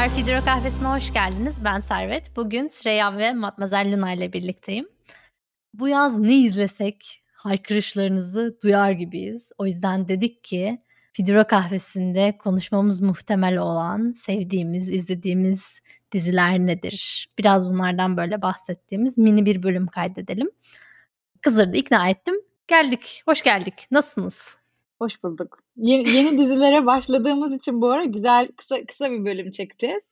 Merhabalar, Fidro Kahvesi'ne hoş geldiniz. Ben Servet. Bugün Süreyya ve Matmazel Luna ile birlikteyim. Bu yaz ne izlesek haykırışlarınızı duyar gibiyiz. O yüzden dedik ki Fidro Kahvesi'nde konuşmamız muhtemel olan, sevdiğimiz, izlediğimiz diziler nedir? Biraz bunlardan böyle bahsettiğimiz mini bir bölüm kaydedelim. Kızırdı, ikna ettim. Geldik, hoş geldik. Nasılsınız? Hoş bulduk. Yeni, yeni dizilere başladığımız için bu ara güzel kısa kısa bir bölüm çekeceğiz.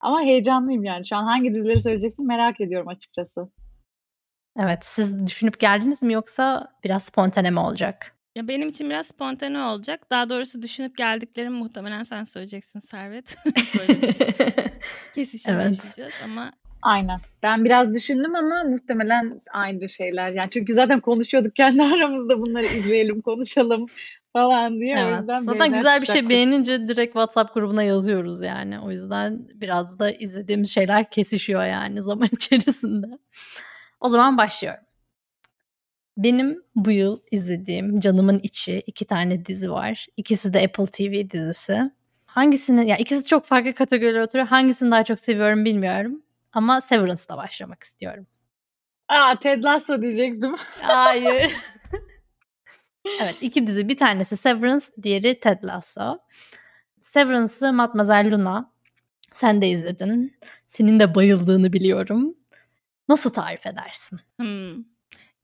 Ama heyecanlıyım yani. Şu an hangi dizileri söyleyeceksin merak ediyorum açıkçası. Evet, siz düşünüp geldiniz mi yoksa biraz spontane mi olacak? Ya benim için biraz spontane olacak. Daha doğrusu düşünüp geldiklerim muhtemelen sen söyleyeceksin Servet. kesişim evet. yaşayacağız ama Aynen. Ben biraz düşündüm ama muhtemelen aynı şeyler. Yani çünkü zaten konuşuyorduk kendi aramızda bunları izleyelim, konuşalım falan diye. Evet. O yüzden Zaten güzel bir şey beğenince direkt WhatsApp grubuna yazıyoruz yani. O yüzden biraz da izlediğimiz şeyler kesişiyor yani zaman içerisinde. O zaman başlıyorum. Benim bu yıl izlediğim Canımın İçi iki tane dizi var. İkisi de Apple TV dizisi. Hangisini, ya yani ikisi çok farklı kategorilere oturuyor. Hangisini daha çok seviyorum bilmiyorum. Ama Severance'da başlamak istiyorum. Aa Ted Lasso diyecektim. Hayır. Evet iki dizi. Bir tanesi Severance, diğeri Ted Lasso. Severance'ı Matmazel Luna. Sen de izledin. Senin de bayıldığını biliyorum. Nasıl tarif edersin? Hmm.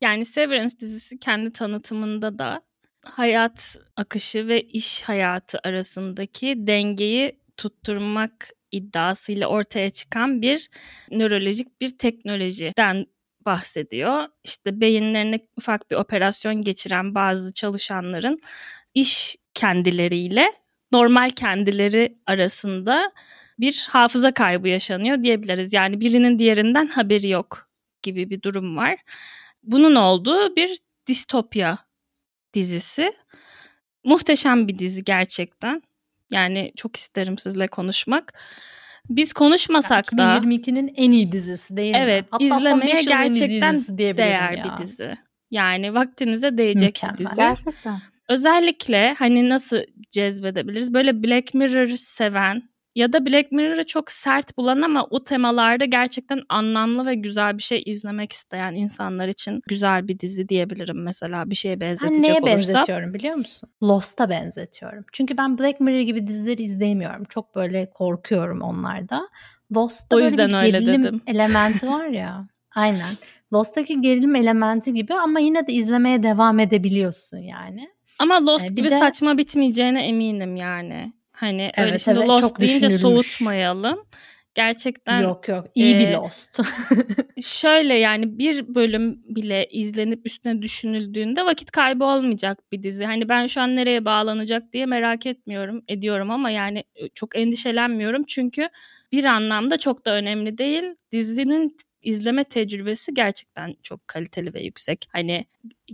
Yani Severance dizisi kendi tanıtımında da hayat akışı ve iş hayatı arasındaki dengeyi tutturmak iddiasıyla ortaya çıkan bir nörolojik bir teknolojiden bahsediyor. İşte beyinlerine ufak bir operasyon geçiren bazı çalışanların iş kendileriyle normal kendileri arasında bir hafıza kaybı yaşanıyor diyebiliriz. Yani birinin diğerinden haberi yok gibi bir durum var. Bunun olduğu bir distopya dizisi. Muhteşem bir dizi gerçekten. Yani çok isterim sizle konuşmak. Biz konuşmasak da 2022'nin en iyi dizisi değil mi? Evet, Hatta izlemeye gerçekten değer ya. bir dizi. Yani vaktinize değecek Mükemmel. bir dizi. Gerçekten. Özellikle hani nasıl cezbedebiliriz? Böyle Black Mirror seven ya da Black Mirror'ı çok sert bulan ama o temalarda gerçekten anlamlı ve güzel bir şey izlemek isteyen insanlar için güzel bir dizi diyebilirim mesela bir şeye benzetecek ben neye olursam. benzetiyorum biliyor musun? Lost'a benzetiyorum. Çünkü ben Black Mirror gibi dizileri izleyemiyorum. Çok böyle korkuyorum onlarda. Lost'ta o yüzden böyle bir öyle gerilim dedim. elementi var ya. Aynen. Lost'taki gerilim elementi gibi ama yine de izlemeye devam edebiliyorsun yani. Ama Lost ee, gibi de... saçma bitmeyeceğine eminim yani. Hani evet, öyle şimdi evet, Lost deyince soğutmayalım. Gerçekten Yok yok iyi e, bir Lost. şöyle yani bir bölüm bile izlenip üstüne düşünüldüğünde vakit kaybı olmayacak bir dizi. Hani ben şu an nereye bağlanacak diye merak etmiyorum, ediyorum ama yani çok endişelenmiyorum çünkü bir anlamda çok da önemli değil. Dizinin izleme tecrübesi gerçekten çok kaliteli ve yüksek. Hani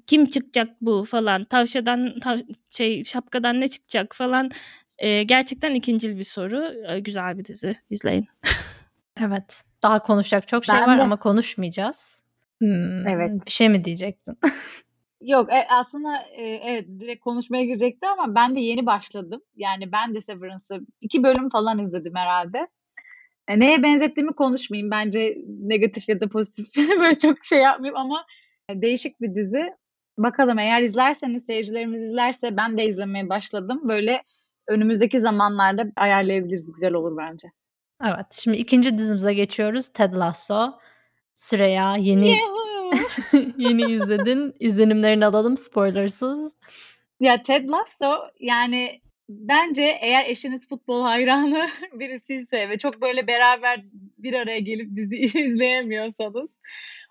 kim çıkacak bu falan, tavşadan tav şey şapkadan ne çıkacak falan e, gerçekten ikincil bir soru. E, güzel bir dizi. İzleyin. evet. Daha konuşacak çok şey ben var de... ama konuşmayacağız. Hmm, evet. Bir şey mi diyecektin? Yok e, aslında e, evet direkt konuşmaya girecekti ama ben de yeni başladım. Yani ben de Severance'ı iki bölüm falan izledim herhalde. E, neye benzettiğimi konuşmayayım. Bence negatif ya da pozitif böyle çok şey yapmayayım ama değişik bir dizi. Bakalım eğer izlerseniz seyircilerimiz izlerse ben de izlemeye başladım. Böyle önümüzdeki zamanlarda ayarlayabiliriz. Güzel olur bence. Evet. Şimdi ikinci dizimize geçiyoruz. Ted Lasso. Süreya yeni yeni izledin. İzlenimlerini alalım spoilersız. Ya Ted Lasso yani bence eğer eşiniz futbol hayranı birisiyse ve çok böyle beraber bir araya gelip dizi izleyemiyorsanız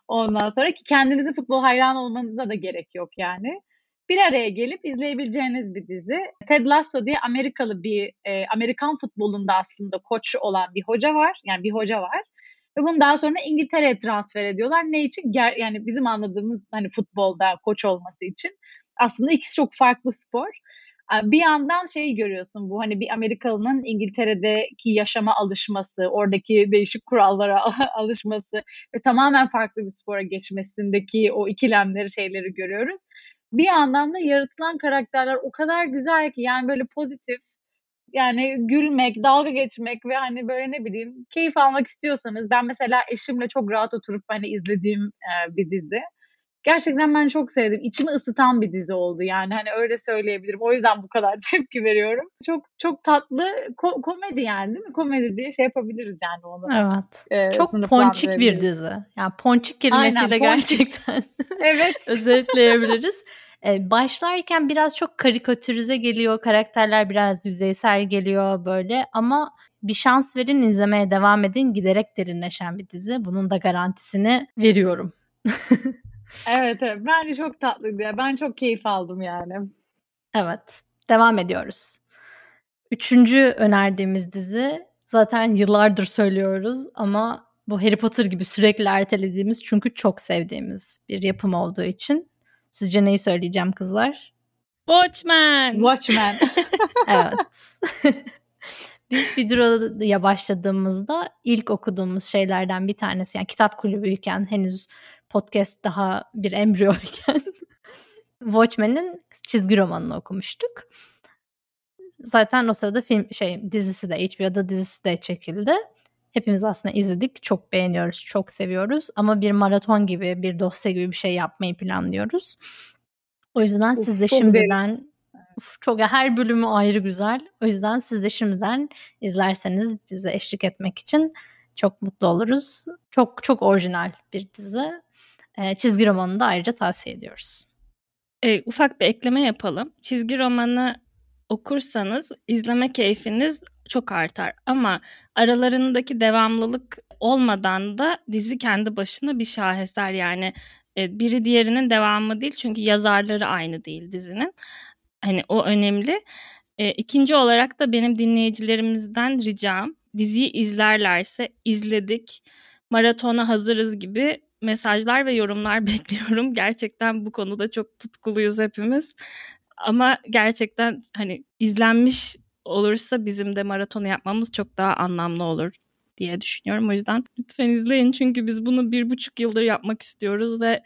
ondan sonra ki kendinizi futbol hayranı olmanıza da gerek yok yani bir araya gelip izleyebileceğiniz bir dizi. Ted Lasso diye Amerikalı bir e, Amerikan futbolunda aslında koç olan bir hoca var. Yani bir hoca var. Ve bunu daha sonra İngiltere'ye transfer ediyorlar. Ne için? Ger yani bizim anladığımız hani futbolda koç olması için. Aslında ikisi çok farklı spor. Bir yandan şeyi görüyorsun bu hani bir Amerikalının İngiltere'deki yaşama alışması, oradaki değişik kurallara alışması ve tamamen farklı bir spora geçmesindeki o ikilemleri şeyleri görüyoruz bir yandan da yaratılan karakterler o kadar güzel ki yani böyle pozitif yani gülmek, dalga geçmek ve hani böyle ne bileyim keyif almak istiyorsanız ben mesela eşimle çok rahat oturup hani izlediğim e, bir dizi. Gerçekten ben çok sevdim. İçimi ısıtan bir dizi oldu yani hani öyle söyleyebilirim. O yüzden bu kadar tepki veriyorum. Çok çok tatlı ko- komedi yani değil mi? Komedi diye şey yapabiliriz yani onu. Evet. Ee, çok ponçik bir dizi. Yani ponçik kelimesiyle Aynen, ponçik. gerçekten evet. özetleyebiliriz. Ee, başlarken biraz çok karikatürize geliyor. Karakterler biraz yüzeysel geliyor böyle ama bir şans verin izlemeye devam edin. Giderek derinleşen bir dizi. Bunun da garantisini veriyorum. Evet evet. Bence çok tatlıydı ya. Ben çok keyif aldım yani. Evet. Devam ediyoruz. Üçüncü önerdiğimiz dizi zaten yıllardır söylüyoruz ama bu Harry Potter gibi sürekli ertelediğimiz çünkü çok sevdiğimiz bir yapım olduğu için. Sizce neyi söyleyeceğim kızlar? Watchmen. Watchmen. evet. Biz Vidro'ya başladığımızda ilk okuduğumuz şeylerden bir tanesi yani kitap kulübüyken henüz podcast daha bir embriyoyken Watchmen'in çizgi romanını okumuştuk. Zaten o sırada film şey dizisi de HBO'da dizisi de çekildi. Hepimiz aslında izledik. Çok beğeniyoruz, çok seviyoruz. Ama bir maraton gibi, bir dosya gibi bir şey yapmayı planlıyoruz. O yüzden uf, siz de şimdiden uf, çok her bölümü ayrı güzel. O yüzden siz de şimdiden izlerseniz bize eşlik etmek için çok mutlu oluruz. Çok çok orijinal bir dizi. E, çizgi romanını da ayrıca tavsiye ediyoruz. E, ufak bir ekleme yapalım. Çizgi romanı okursanız izleme keyfiniz çok artar. Ama aralarındaki devamlılık olmadan da dizi kendi başına bir şaheser yani e, biri diğerinin devamı değil çünkü yazarları aynı değil dizinin. Hani o önemli. E, ikinci olarak da benim dinleyicilerimizden ricam diziyi izlerlerse izledik, maratona hazırız gibi mesajlar ve yorumlar bekliyorum. Gerçekten bu konuda çok tutkuluyuz hepimiz. Ama gerçekten hani izlenmiş olursa bizim de maratonu yapmamız çok daha anlamlı olur diye düşünüyorum. O yüzden lütfen izleyin çünkü biz bunu bir buçuk yıldır yapmak istiyoruz ve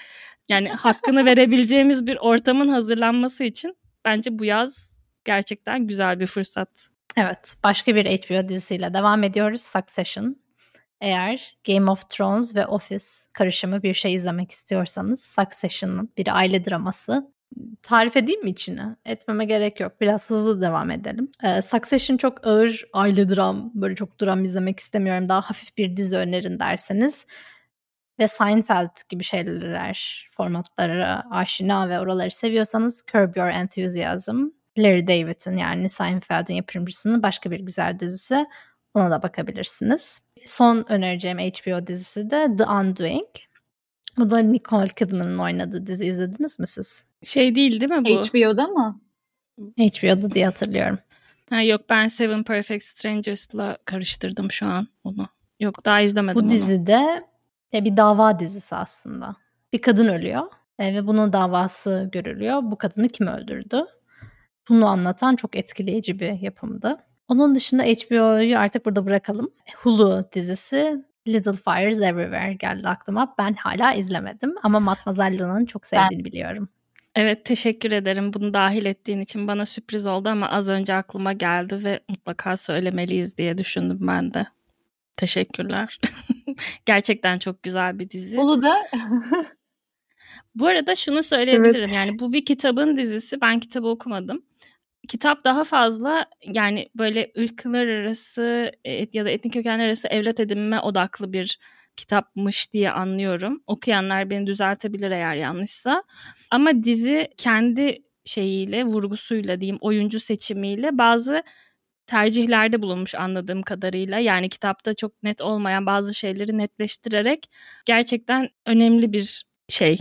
yani hakkını verebileceğimiz bir ortamın hazırlanması için bence bu yaz gerçekten güzel bir fırsat. Evet, başka bir HBO dizisiyle devam ediyoruz. Succession. Eğer Game of Thrones ve Office karışımı bir şey izlemek istiyorsanız Succession'ın bir aile draması tarif edeyim mi içini? Etmeme gerek yok. Biraz hızlı devam edelim. Ee, Succession çok ağır aile dram, böyle çok dram izlemek istemiyorum. Daha hafif bir dizi önerin derseniz ve Seinfeld gibi şeyler, formatlara aşina ve oraları seviyorsanız Curb Your Enthusiasm, Larry David'in yani Seinfeld'in yapımcısının başka bir güzel dizisi. Ona da bakabilirsiniz. Son önereceğim HBO dizisi de The Undoing. Bu da Nicole Kidman'ın oynadığı dizi izlediniz mi siz? Şey değil değil mi bu? HBO'da mı? HBO'da diye hatırlıyorum. Ha, yok ben Seven Perfect Strangers'la karıştırdım şu an onu. Yok daha izlemedim Bu onu. dizide e, bir dava dizisi aslında. Bir kadın ölüyor e, ve bunun davası görülüyor. Bu kadını kim öldürdü? Bunu anlatan çok etkileyici bir yapımdı. Onun dışında HBO'yu artık burada bırakalım. Hulu dizisi Little Fires Everywhere geldi aklıma. Ben hala izlemedim ama Matmazel Luna'nın çok sevdiğini ben... biliyorum. Evet teşekkür ederim bunu dahil ettiğin için bana sürpriz oldu ama az önce aklıma geldi ve mutlaka söylemeliyiz diye düşündüm ben de. Teşekkürler. Gerçekten çok güzel bir dizi. Ulu da. Bu arada şunu söyleyebilirim evet. yani bu bir kitabın dizisi ben kitabı okumadım kitap daha fazla yani böyle ırklar arası e, ya da etnik kökenler arası evlat edinme odaklı bir kitapmış diye anlıyorum. Okuyanlar beni düzeltebilir eğer yanlışsa. Ama dizi kendi şeyiyle, vurgusuyla diyeyim, oyuncu seçimiyle bazı tercihlerde bulunmuş anladığım kadarıyla. Yani kitapta çok net olmayan bazı şeyleri netleştirerek gerçekten önemli bir şey.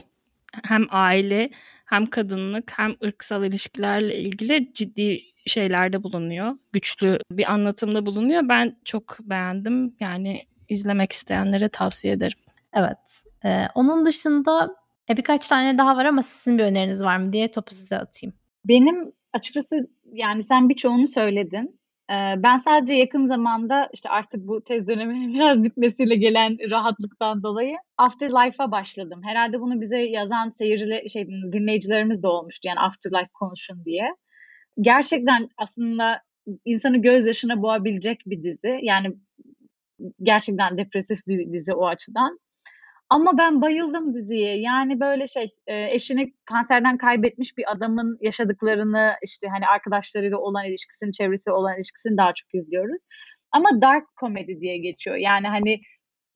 Hem aile hem kadınlık hem ırksal ilişkilerle ilgili ciddi şeylerde bulunuyor. Güçlü bir anlatımda bulunuyor. Ben çok beğendim. Yani izlemek isteyenlere tavsiye ederim. Evet. Ee, onun dışında e, birkaç tane daha var ama sizin bir öneriniz var mı diye topu size atayım. Benim açıkçası yani sen birçoğunu söyledin. Ben sadece yakın zamanda işte artık bu tez döneminin biraz bitmesiyle gelen rahatlıktan dolayı Afterlife'a başladım. Herhalde bunu bize yazan seyirciler, şey, dinleyicilerimiz de olmuştu yani Afterlife konuşun diye. Gerçekten aslında insanı gözyaşına boğabilecek bir dizi. Yani gerçekten depresif bir dizi o açıdan. Ama ben bayıldım diziye. Yani böyle şey eşini kanserden kaybetmiş bir adamın yaşadıklarını işte hani arkadaşlarıyla olan ilişkisini, çevresi olan ilişkisini daha çok izliyoruz. Ama dark komedi diye geçiyor. Yani hani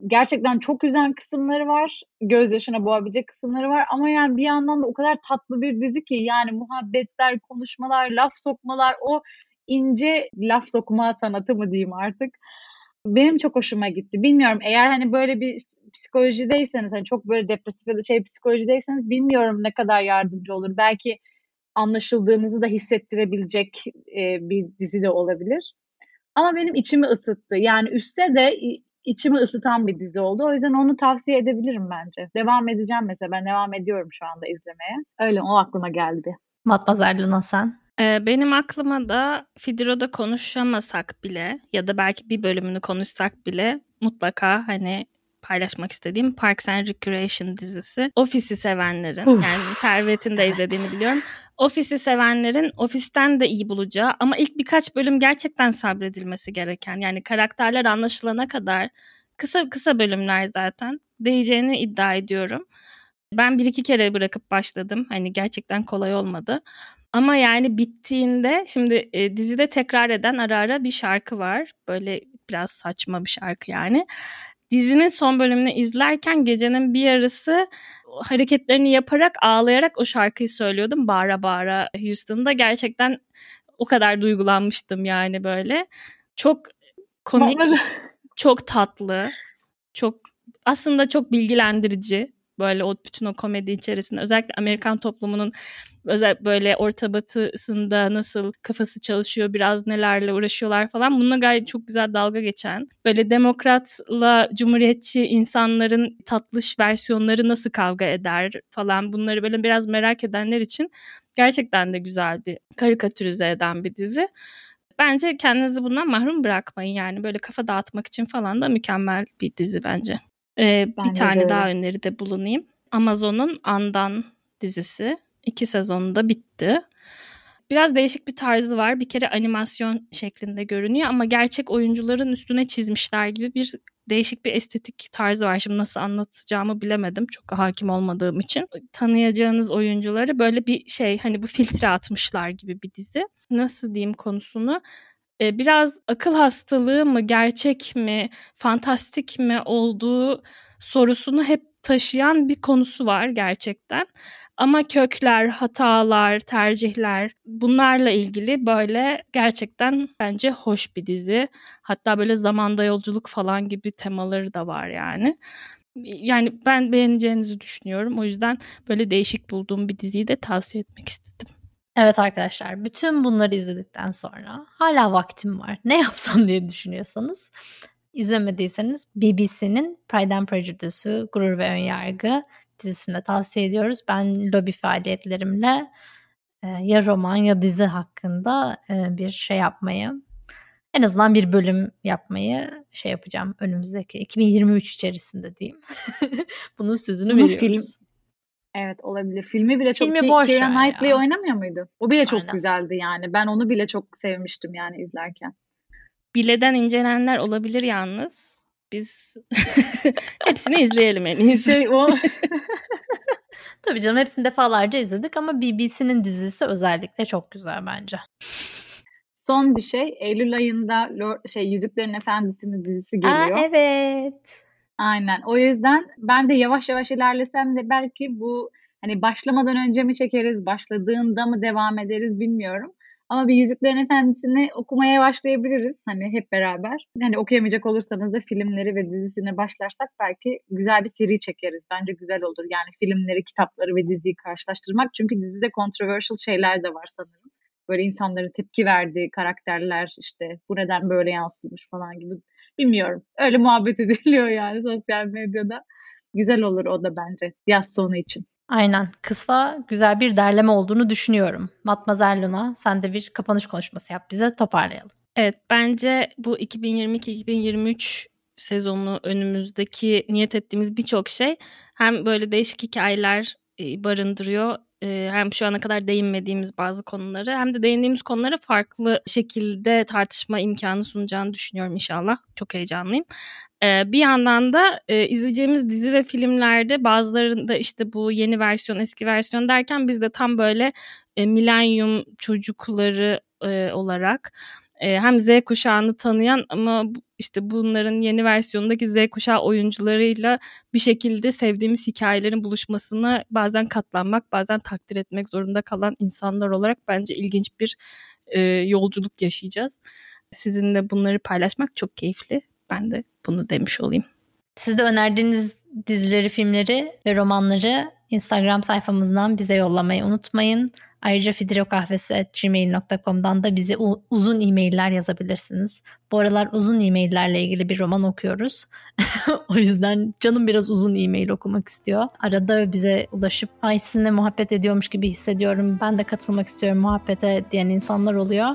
gerçekten çok üzen kısımları var. Gözyaşına boğabilecek kısımları var. Ama yani bir yandan da o kadar tatlı bir dizi ki yani muhabbetler, konuşmalar, laf sokmalar o ince laf sokma sanatı mı diyeyim artık. Benim çok hoşuma gitti. Bilmiyorum eğer hani böyle bir psikolojideyseniz hani çok böyle depresif ya da şey psikolojideyseniz bilmiyorum ne kadar yardımcı olur. Belki anlaşıldığınızı da hissettirebilecek e, bir dizi de olabilir. Ama benim içimi ısıttı. Yani üstte de içimi ısıtan bir dizi oldu. O yüzden onu tavsiye edebilirim bence. Devam edeceğim mesela. Ben devam ediyorum şu anda izlemeye. Öyle o aklıma geldi. Matmazel Luna sen? Ee, benim aklıma da Fidiro'da konuşamasak bile ya da belki bir bölümünü konuşsak bile mutlaka hani paylaşmak istediğim Parks and Recreation dizisi. Ofisi sevenlerin Uf, yani Servet'in de evet. izlediğini biliyorum. Ofisi sevenlerin ofisten de iyi bulacağı ama ilk birkaç bölüm gerçekten sabredilmesi gereken yani karakterler anlaşılana kadar kısa kısa bölümler zaten değeceğini iddia ediyorum. Ben bir iki kere bırakıp başladım. Hani gerçekten kolay olmadı. Ama yani bittiğinde şimdi e, dizide tekrar eden ara ara bir şarkı var. Böyle biraz saçma bir şarkı yani. Dizinin son bölümünü izlerken gecenin bir yarısı hareketlerini yaparak ağlayarak o şarkıyı söylüyordum bağıra bağıra Houston'da. Gerçekten o kadar duygulanmıştım yani böyle. Çok komik, çok tatlı, çok aslında çok bilgilendirici böyle o bütün o komedi içerisinde özellikle Amerikan toplumunun özel böyle orta batısında nasıl kafası çalışıyor biraz nelerle uğraşıyorlar falan bununla gayet çok güzel dalga geçen böyle demokratla cumhuriyetçi insanların tatlış versiyonları nasıl kavga eder falan bunları böyle biraz merak edenler için gerçekten de güzel bir karikatürize eden bir dizi. Bence kendinizi bundan mahrum bırakmayın yani böyle kafa dağıtmak için falan da mükemmel bir dizi bence. Ee, bir tane de daha öneride bulunayım. Amazon'un Andan dizisi. İki sezonunda bitti. Biraz değişik bir tarzı var. Bir kere animasyon şeklinde görünüyor ama gerçek oyuncuların üstüne çizmişler gibi bir değişik bir estetik tarzı var. Şimdi nasıl anlatacağımı bilemedim. Çok hakim olmadığım için. Tanıyacağınız oyuncuları böyle bir şey hani bu filtre atmışlar gibi bir dizi. Nasıl diyeyim konusunu? Ee, biraz akıl hastalığı mı, gerçek mi, fantastik mi olduğu sorusunu hep taşıyan bir konusu var gerçekten. Ama kökler, hatalar, tercihler bunlarla ilgili böyle gerçekten bence hoş bir dizi. Hatta böyle zamanda yolculuk falan gibi temaları da var yani. Yani ben beğeneceğinizi düşünüyorum. O yüzden böyle değişik bulduğum bir diziyi de tavsiye etmek istedim. Evet arkadaşlar bütün bunları izledikten sonra hala vaktim var ne yapsam diye düşünüyorsanız izlemediyseniz BBC'nin Pride and Prejudice'u Gurur ve Önyargı dizisinde tavsiye ediyoruz. Ben lobi faaliyetlerimle e, ya roman ya dizi hakkında e, bir şey yapmayı en azından bir bölüm yapmayı şey yapacağım önümüzdeki 2023 içerisinde diyeyim. Bunun sözünü Bunu veriyoruz. Film, Evet olabilir. Filmi bile çok Filmi boş Keira Knightley oynamıyor muydu? O bile çok Aynen. güzeldi yani. Ben onu bile çok sevmiştim yani izlerken. Bileden incelenenler olabilir yalnız. Biz hepsini izleyelim en iyisi. Şey, o... Tabii canım hepsini defalarca izledik ama BBC'nin dizisi özellikle çok güzel bence. Son bir şey. Eylül ayında Lord, şey Yüzüklerin Efendisi'nin dizisi geliyor. Aa, evet. Aynen. O yüzden ben de yavaş yavaş ilerlesem de belki bu hani başlamadan önce mi çekeriz, başladığında mı devam ederiz bilmiyorum. Ama bir Yüzüklerin Efendisi'ni okumaya başlayabiliriz hani hep beraber. Hani okuyamayacak olursanız da filmleri ve dizisine başlarsak belki güzel bir seri çekeriz. Bence güzel olur. Yani filmleri, kitapları ve diziyi karşılaştırmak. Çünkü dizide controversial şeyler de var sanırım. Böyle insanların tepki verdiği karakterler işte bu neden böyle yansımış falan gibi Bilmiyorum. Öyle muhabbet ediliyor yani sosyal medyada. Güzel olur o da bence yaz sonu için. Aynen. Kısa güzel bir derleme olduğunu düşünüyorum. Matmazel Luna sen de bir kapanış konuşması yap bize toparlayalım. Evet bence bu 2022-2023 sezonu önümüzdeki niyet ettiğimiz birçok şey hem böyle değişik hikayeler e, barındırıyor. E, hem şu ana kadar değinmediğimiz bazı konuları hem de değindiğimiz konuları farklı şekilde tartışma imkanı sunacağını düşünüyorum inşallah. Çok heyecanlıyım. E, bir yandan da izleyeceğimiz dizi ve filmlerde bazılarında işte bu yeni versiyon eski versiyon derken biz de tam böyle milenyum çocukları olarak hem Z kuşağını tanıyan ama işte bunların yeni versiyonundaki Z kuşağı oyuncularıyla bir şekilde sevdiğimiz hikayelerin buluşmasına bazen katlanmak, bazen takdir etmek zorunda kalan insanlar olarak bence ilginç bir e, yolculuk yaşayacağız. Sizinle bunları paylaşmak çok keyifli. Ben de bunu demiş olayım. Siz de önerdiğiniz dizileri, filmleri ve romanları Instagram sayfamızdan bize yollamayı unutmayın. Ayrıca fidrokahvesi.gmail.com'dan da bize uzun e-mailler yazabilirsiniz. Bu aralar uzun e-maillerle ilgili bir roman okuyoruz. o yüzden canım biraz uzun e-mail okumak istiyor. Arada bize ulaşıp ay sizinle muhabbet ediyormuş gibi hissediyorum. Ben de katılmak istiyorum muhabbete diyen insanlar oluyor.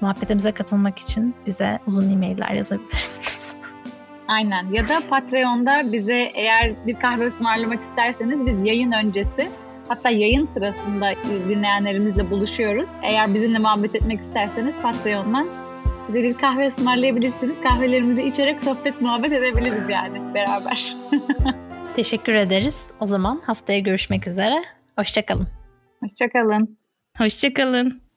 Muhabbetimize katılmak için bize uzun e-mailler yazabilirsiniz. Aynen ya da Patreon'da bize eğer bir kahve ısmarlamak isterseniz biz yayın öncesi Hatta yayın sırasında dinleyenlerimizle buluşuyoruz. Eğer bizimle muhabbet etmek isterseniz Patreon'dan bize bir kahve ısmarlayabilirsiniz. Kahvelerimizi içerek sohbet muhabbet edebiliriz yani beraber. Teşekkür ederiz. O zaman haftaya görüşmek üzere. Hoşçakalın. Hoşçakalın. Hoşçakalın.